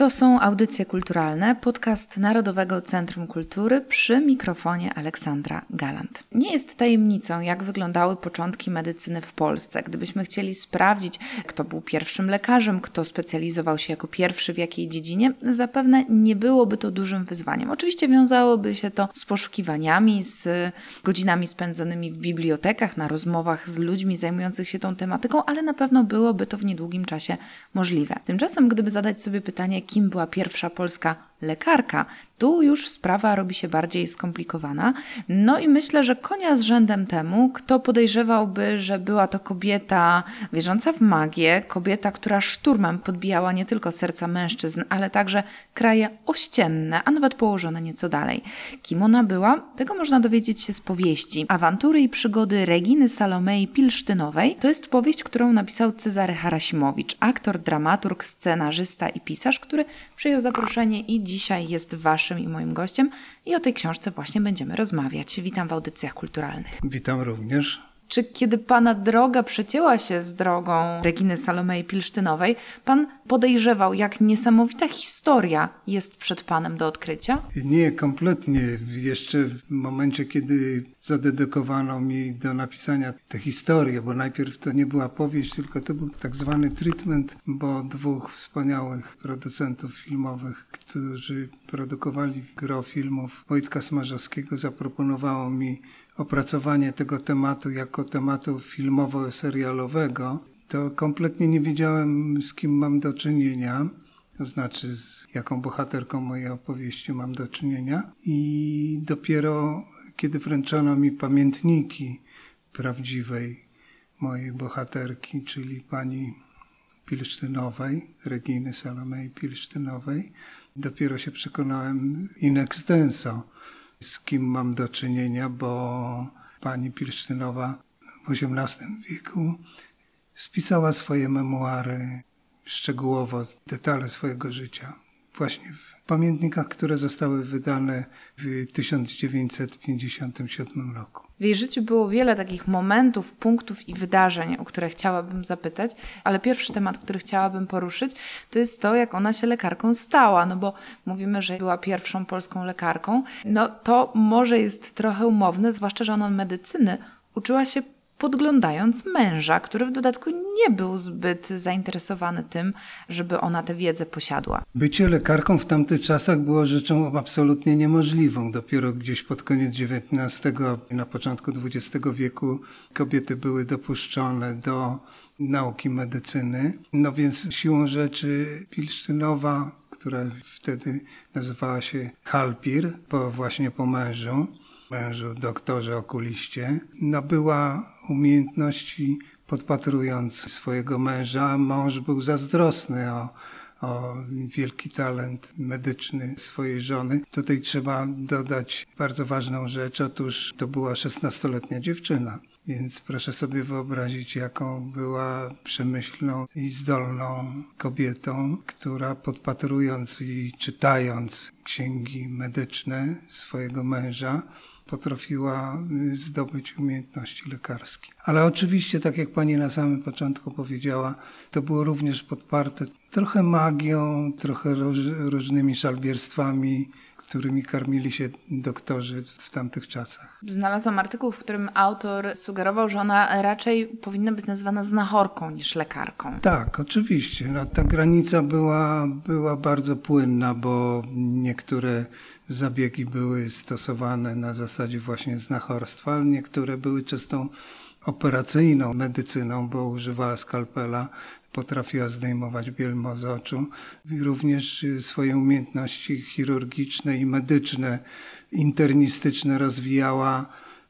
To są audycje kulturalne, podcast Narodowego Centrum Kultury przy mikrofonie Aleksandra Galant. Nie jest tajemnicą, jak wyglądały początki medycyny w Polsce. Gdybyśmy chcieli sprawdzić, kto był pierwszym lekarzem, kto specjalizował się jako pierwszy w jakiej dziedzinie, zapewne nie byłoby to dużym wyzwaniem. Oczywiście wiązałoby się to z poszukiwaniami, z godzinami spędzonymi w bibliotekach, na rozmowach z ludźmi zajmujących się tą tematyką, ale na pewno byłoby to w niedługim czasie możliwe. Tymczasem, gdyby zadać sobie pytanie, kim była pierwsza polska lekarka, tu już sprawa robi się bardziej skomplikowana. No i myślę, że konia z rzędem temu, kto podejrzewałby, że była to kobieta wierząca w magię, kobieta, która szturmem podbijała nie tylko serca mężczyzn, ale także kraje ościenne, a nawet położone nieco dalej. Kim ona była? Tego można dowiedzieć się z powieści. Awantury i przygody Reginy Salomei Pilsztynowej to jest powieść, którą napisał Cezary Harasimowicz, aktor, dramaturg, scenarzysta i pisarz, który przyjął zaproszenie i dzisiaj jest waszym i moim gościem i o tej książce właśnie będziemy rozmawiać. Witam w audycjach kulturalnych. Witam również. Czy kiedy pana droga przecięła się z drogą Reginy Salomei Pilsztynowej, pan podejrzewał, jak niesamowita historia jest przed panem do odkrycia? Nie, kompletnie. Jeszcze w momencie, kiedy zadedykowano mi do napisania tę historię, bo najpierw to nie była powieść, tylko to był tak zwany treatment, bo dwóch wspaniałych producentów filmowych, którzy produkowali gro filmów Wojtka Smarzowskiego, zaproponowało mi opracowanie tego tematu jako tematu filmowo-serialowego, to kompletnie nie wiedziałem, z kim mam do czynienia, to znaczy z jaką bohaterką mojej opowieści mam do czynienia. I dopiero kiedy wręczono mi pamiętniki prawdziwej mojej bohaterki, czyli pani Pilsztynowej, Reginy Salomei Pilsztynowej, dopiero się przekonałem in extenso, z kim mam do czynienia, bo pani Pilsztynowa w XVIII wieku spisała swoje memuary szczegółowo, detale swojego życia. Właśnie w pamiętnikach, które zostały wydane w 1957 roku. W jej życiu było wiele takich momentów, punktów i wydarzeń, o które chciałabym zapytać, ale pierwszy temat, który chciałabym poruszyć, to jest to, jak ona się lekarką stała, no bo mówimy, że była pierwszą polską lekarką. No to może jest trochę umowne, zwłaszcza, że ona medycyny uczyła się podglądając męża, który w dodatku nie był zbyt zainteresowany tym, żeby ona tę wiedzę posiadła. Bycie lekarką w tamtych czasach było rzeczą absolutnie niemożliwą. Dopiero gdzieś pod koniec XIX, na początku XX wieku kobiety były dopuszczone do nauki medycyny. No więc siłą rzeczy Pilsztynowa, która wtedy nazywała się Halpir, po, właśnie po mężu, mężu doktorze okuliście, nabyła umiejętności podpatrując swojego męża. Mąż był zazdrosny o, o wielki talent medyczny swojej żony. Tutaj trzeba dodać bardzo ważną rzecz. Otóż to była 16-letnia dziewczyna. Więc proszę sobie wyobrazić, jaką była przemyślną i zdolną kobietą, która podpatrując i czytając księgi medyczne swojego męża, potrafiła y, zdobyć umiejętności lekarskie. Ale oczywiście, tak jak pani na samym początku powiedziała, to było również podparte trochę magią, trochę różnymi szalbierstwami, którymi karmili się doktorzy w tamtych czasach. Znalazłam artykuł, w którym autor sugerował, że ona raczej powinna być nazywana znachorką niż lekarką. Tak, oczywiście. No, ta granica była, była bardzo płynna, bo niektóre zabiegi były stosowane na zasadzie właśnie znachorstwa, ale niektóre były czystą operacyjną medycyną, bo używała skalpela, potrafiła zdejmować bielmo z oczu również swoje umiejętności chirurgiczne i medyczne, internistyczne rozwijała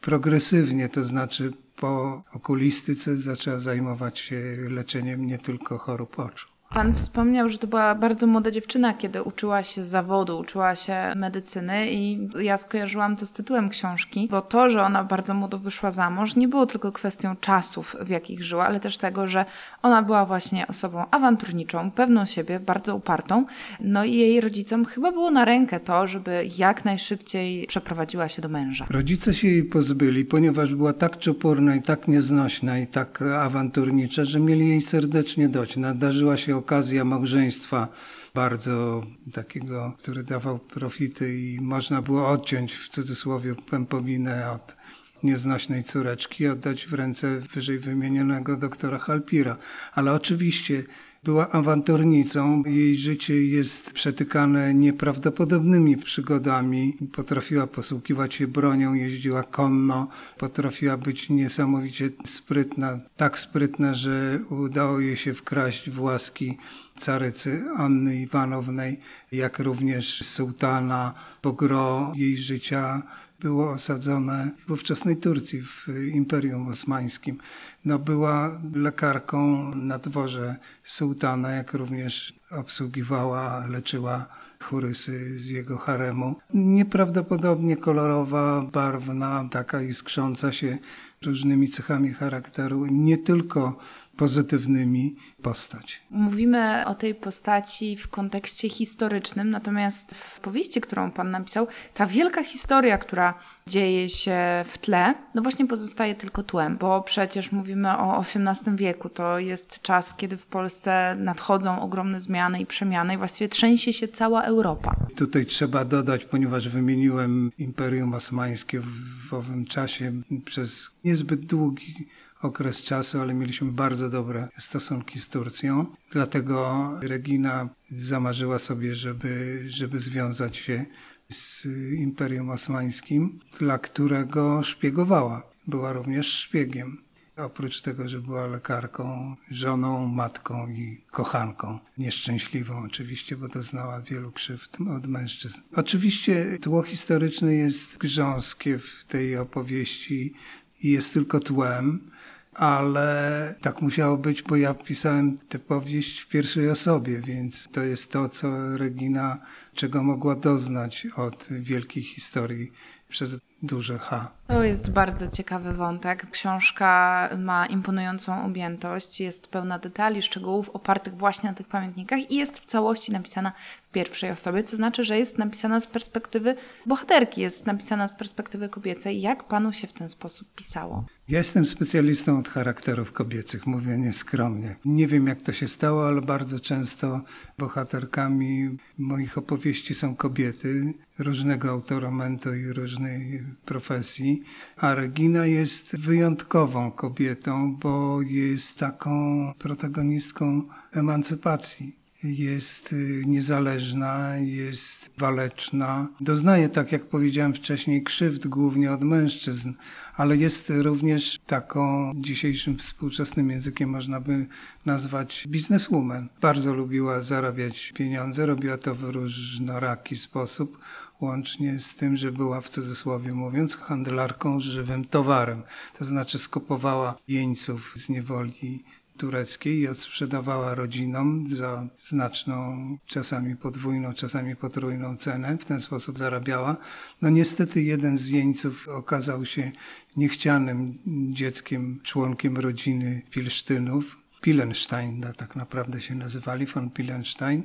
progresywnie, to znaczy po okulistyce zaczęła zajmować się leczeniem nie tylko chorób oczu. Pan wspomniał, że to była bardzo młoda dziewczyna, kiedy uczyła się zawodu, uczyła się medycyny i ja skojarzyłam to z tytułem książki, bo to, że ona bardzo młodo wyszła za mąż, nie było tylko kwestią czasów, w jakich żyła, ale też tego, że ona była właśnie osobą awanturniczą, pewną siebie, bardzo upartą. No i jej rodzicom chyba było na rękę to, żeby jak najszybciej przeprowadziła się do męża. Rodzice się jej pozbyli, ponieważ była tak czoporna i tak nieznośna i tak awanturnicza, że mieli jej serdecznie dość. Nadarzyła się okazja małżeństwa bardzo takiego, który dawał profity i można było odciąć w cudzysłowie pępowinę od nieznośnej córeczki, oddać w ręce wyżej wymienionego doktora Halpira. Ale oczywiście była awanturnicą. Jej życie jest przetykane nieprawdopodobnymi przygodami. Potrafiła posługiwać się bronią, jeździła konno, potrafiła być niesamowicie sprytna. Tak sprytna, że udało jej się wkraść w łaski carycy Anny Iwanownej, jak również sułtana, bo gro jej życia było osadzone w ówczesnej Turcji, w Imperium Osmańskim. No, była lekarką na dworze sułtana, jak również obsługiwała, leczyła chorysy z jego haremu. Nieprawdopodobnie kolorowa, barwna, taka iskrząca się różnymi cechami charakteru, nie tylko pozytywnymi postać. Mówimy o tej postaci w kontekście historycznym, natomiast w powieści, którą pan napisał, ta wielka historia, która dzieje się w tle, no właśnie pozostaje tylko tłem, bo przecież mówimy o XVIII wieku. To jest czas, kiedy w Polsce nadchodzą ogromne zmiany i przemiany i właściwie trzęsie się cała Europa. Tutaj trzeba dodać, ponieważ wymieniłem Imperium Osmańskie w owym czasie przez niezbyt długi okres czasu, ale mieliśmy bardzo dobre stosunki z Turcją. Dlatego Regina zamarzyła sobie, żeby, żeby związać się z Imperium Osmańskim, dla którego szpiegowała. Była również szpiegiem. Oprócz tego, że była lekarką, żoną, matką i kochanką. Nieszczęśliwą oczywiście, bo doznała wielu krzywd od mężczyzn. Oczywiście tło historyczne jest grząskie w tej opowieści i jest tylko tłem ale tak musiało być, bo ja pisałem tę powieść w pierwszej osobie, więc to jest to, co Regina, czego mogła doznać od wielkiej historii przez duże H. To jest bardzo ciekawy wątek. Książka ma imponującą objętość, jest pełna detali, szczegółów opartych właśnie na tych pamiętnikach i jest w całości napisana w pierwszej osobie, co znaczy, że jest napisana z perspektywy bohaterki, jest napisana z perspektywy kobiecej. Jak panu się w ten sposób pisało? Ja jestem specjalistą od charakterów kobiecych, mówię nieskromnie. Nie wiem jak to się stało, ale bardzo często bohaterkami moich opowieści są kobiety różnego autoramentu i różnej profesji. A Regina jest wyjątkową kobietą, bo jest taką protagonistką emancypacji jest y, niezależna, jest waleczna. Doznaje, tak jak powiedziałem wcześniej, krzywd głównie od mężczyzn, ale jest również taką dzisiejszym współczesnym językiem można by nazwać bizneswoman. Bardzo lubiła zarabiać pieniądze, robiła to w różnoraki sposób łącznie z tym, że była w cudzysłowie mówiąc handlarką żywym towarem. To znaczy skupowała jeńców z niewoli tureckiej i odsprzedawała rodzinom za znaczną, czasami podwójną, czasami potrójną cenę. W ten sposób zarabiała. No niestety jeden z jeńców okazał się niechcianym dzieckiem, członkiem rodziny Pilsztynów. Pilenstein tak naprawdę się nazywali, von Pilenstein.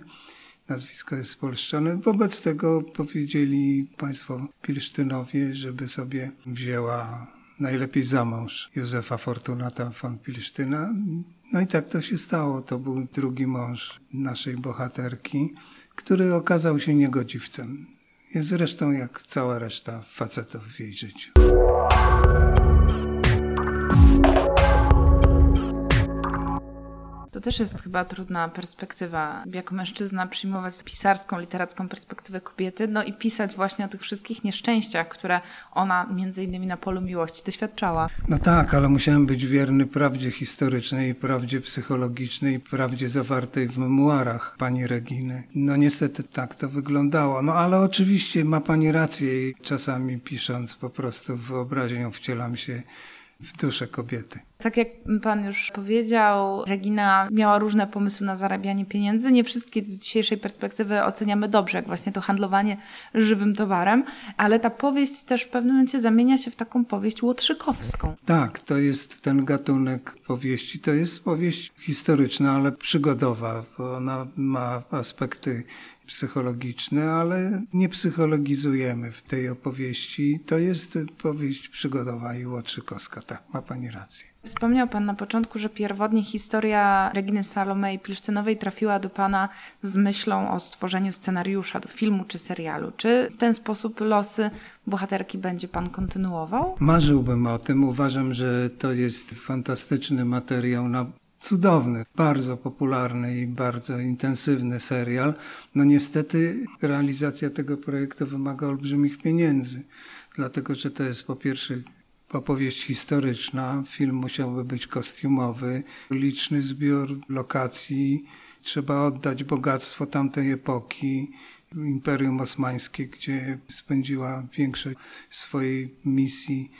Nazwisko jest spolszczone. Wobec tego powiedzieli państwo Pilsztynowie, żeby sobie wzięła najlepiej za mąż Józefa Fortunata von Pilsztyna. No i tak to się stało. To był drugi mąż naszej bohaterki, który okazał się niegodziwcem. Jest zresztą jak cała reszta facetów w jej życiu. To też jest chyba trudna perspektywa, jako mężczyzna przyjmować pisarską, literacką perspektywę kobiety, no i pisać właśnie o tych wszystkich nieszczęściach, które ona między innymi na polu miłości doświadczała. No tak, ale musiałem być wierny prawdzie historycznej, prawdzie psychologicznej, prawdzie zawartej w memuarach pani Reginy. No niestety tak to wyglądało. No ale oczywiście ma pani rację i czasami pisząc po prostu wyobraźnią wcielam się w duszę kobiety. Tak jak pan już powiedział, Regina miała różne pomysły na zarabianie pieniędzy. Nie wszystkie z dzisiejszej perspektywy oceniamy dobrze, jak właśnie to handlowanie żywym towarem, ale ta powieść też w pewnym momencie zamienia się w taką powieść łotrzykowską. Tak, to jest ten gatunek powieści. To jest powieść historyczna, ale przygodowa, bo ona ma aspekty psychologiczne, ale nie psychologizujemy w tej opowieści. To jest powieść przygodowa i łotrzykowska. Tak, ma pani rację. Wspomniał Pan na początku, że pierwotnie historia Reginy Salomei Pilsztynowej trafiła do Pana z myślą o stworzeniu scenariusza do filmu czy serialu. Czy w ten sposób losy bohaterki będzie Pan kontynuował? Marzyłbym o tym. Uważam, że to jest fantastyczny materiał na cudowny, bardzo popularny i bardzo intensywny serial. No niestety realizacja tego projektu wymaga olbrzymich pieniędzy, dlatego że to jest po pierwsze opowieść historyczna, film musiałby być kostiumowy, liczny zbiór lokacji, trzeba oddać bogactwo tamtej epoki. Imperium Osmańskie, gdzie spędziła większość swojej misji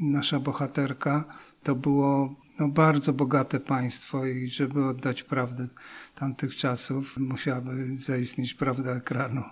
nasza bohaterka, to było no, bardzo bogate państwo i żeby oddać prawdę tamtych czasów, musiałaby zaistnieć prawda ekranu,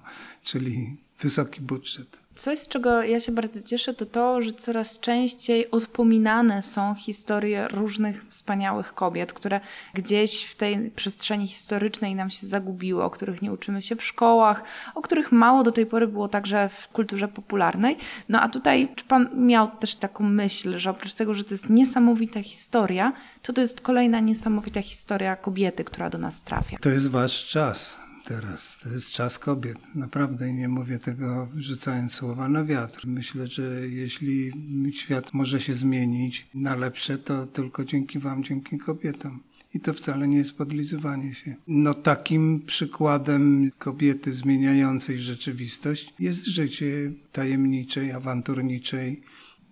czyli wysoki budżet. Coś, z czego ja się bardzo cieszę, to to, że coraz częściej odpominane są historie różnych wspaniałych kobiet, które gdzieś w tej przestrzeni historycznej nam się zagubiły, o których nie uczymy się w szkołach, o których mało do tej pory było także w kulturze popularnej. No a tutaj, czy pan miał też taką myśl, że oprócz tego, że to jest niesamowita historia, to to jest kolejna niesamowita historia kobiety, która do nas trafia? To jest wasz czas teraz. To jest czas kobiet. Naprawdę nie mówię tego rzucając słowa na wiatr. Myślę, że jeśli świat może się zmienić na lepsze, to tylko dzięki wam, dzięki kobietom. I to wcale nie jest podlizywanie się. No takim przykładem kobiety zmieniającej rzeczywistość jest życie tajemniczej, awanturniczej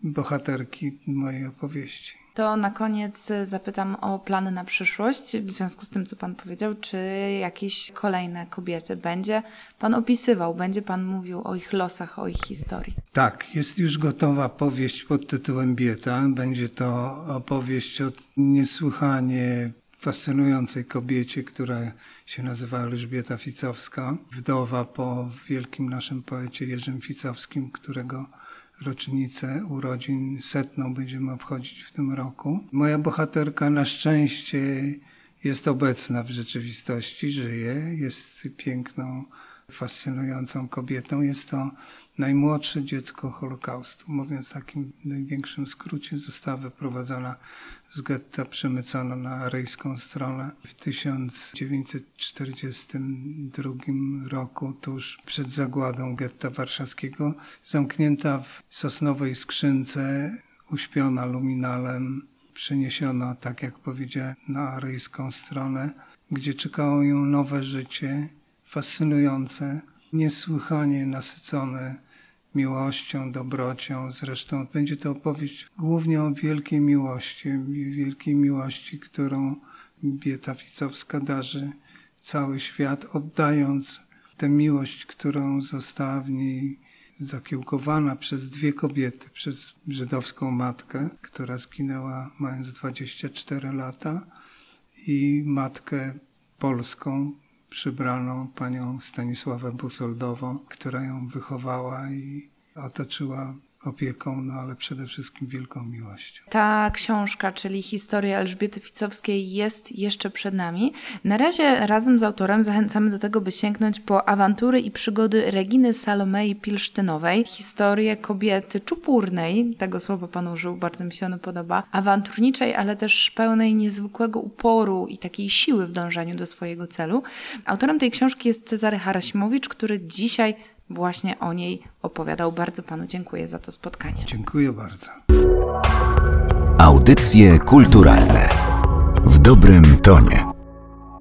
bohaterki mojej opowieści. To na koniec zapytam o plany na przyszłość. W związku z tym, co Pan powiedział, czy jakieś kolejne kobiety będzie Pan opisywał, będzie Pan mówił o ich losach, o ich historii? Tak, jest już gotowa powieść pod tytułem Bieta. Będzie to opowieść o niesłychanie fascynującej kobiecie, która się nazywa Elżbieta Ficowska, wdowa po wielkim naszym poecie Jerzym Ficowskim, którego rocznicę urodzin setną będziemy obchodzić w tym roku. Moja bohaterka na szczęście jest obecna w rzeczywistości, żyje, jest piękną, fascynującą kobietą. Jest to najmłodsze dziecko Holokaustu. Mówiąc w takim największym skrócie, została wyprowadzona z getta, przemycona na aryjską stronę w 1942 roku, tuż przed zagładą getta warszawskiego, zamknięta w sosnowej skrzynce, uśpiona luminalem, przeniesiona, tak jak powiedziałem, na aryjską stronę, gdzie czekało ją nowe życie, fascynujące, niesłychanie nasycone miłością, dobrocią. Zresztą będzie to opowieść głównie o wielkiej miłości, wielkiej miłości, którą Bieta Ficowska darzy cały świat, oddając tę miłość, którą została w niej zakiełkowana przez dwie kobiety, przez żydowską matkę, która zginęła mając 24 lata i matkę polską, przybraną panią Stanisławę Busoldową, która ją wychowała i otoczyła opieką, no ale przede wszystkim wielką miłością. Ta książka, czyli historia Elżbiety Ficowskiej jest jeszcze przed nami. Na razie razem z autorem zachęcamy do tego, by sięgnąć po awantury i przygody Reginy Salomei Pilsztynowej. Historię kobiety czupurnej, tego słowa pan użył, bardzo mi się ono podoba, awanturniczej, ale też pełnej niezwykłego uporu i takiej siły w dążeniu do swojego celu. Autorem tej książki jest Cezary Harasimowicz, który dzisiaj właśnie o niej opowiadał. Bardzo panu dziękuję za to spotkanie. Dziękuję bardzo. Audycje kulturalne w dobrym tonie.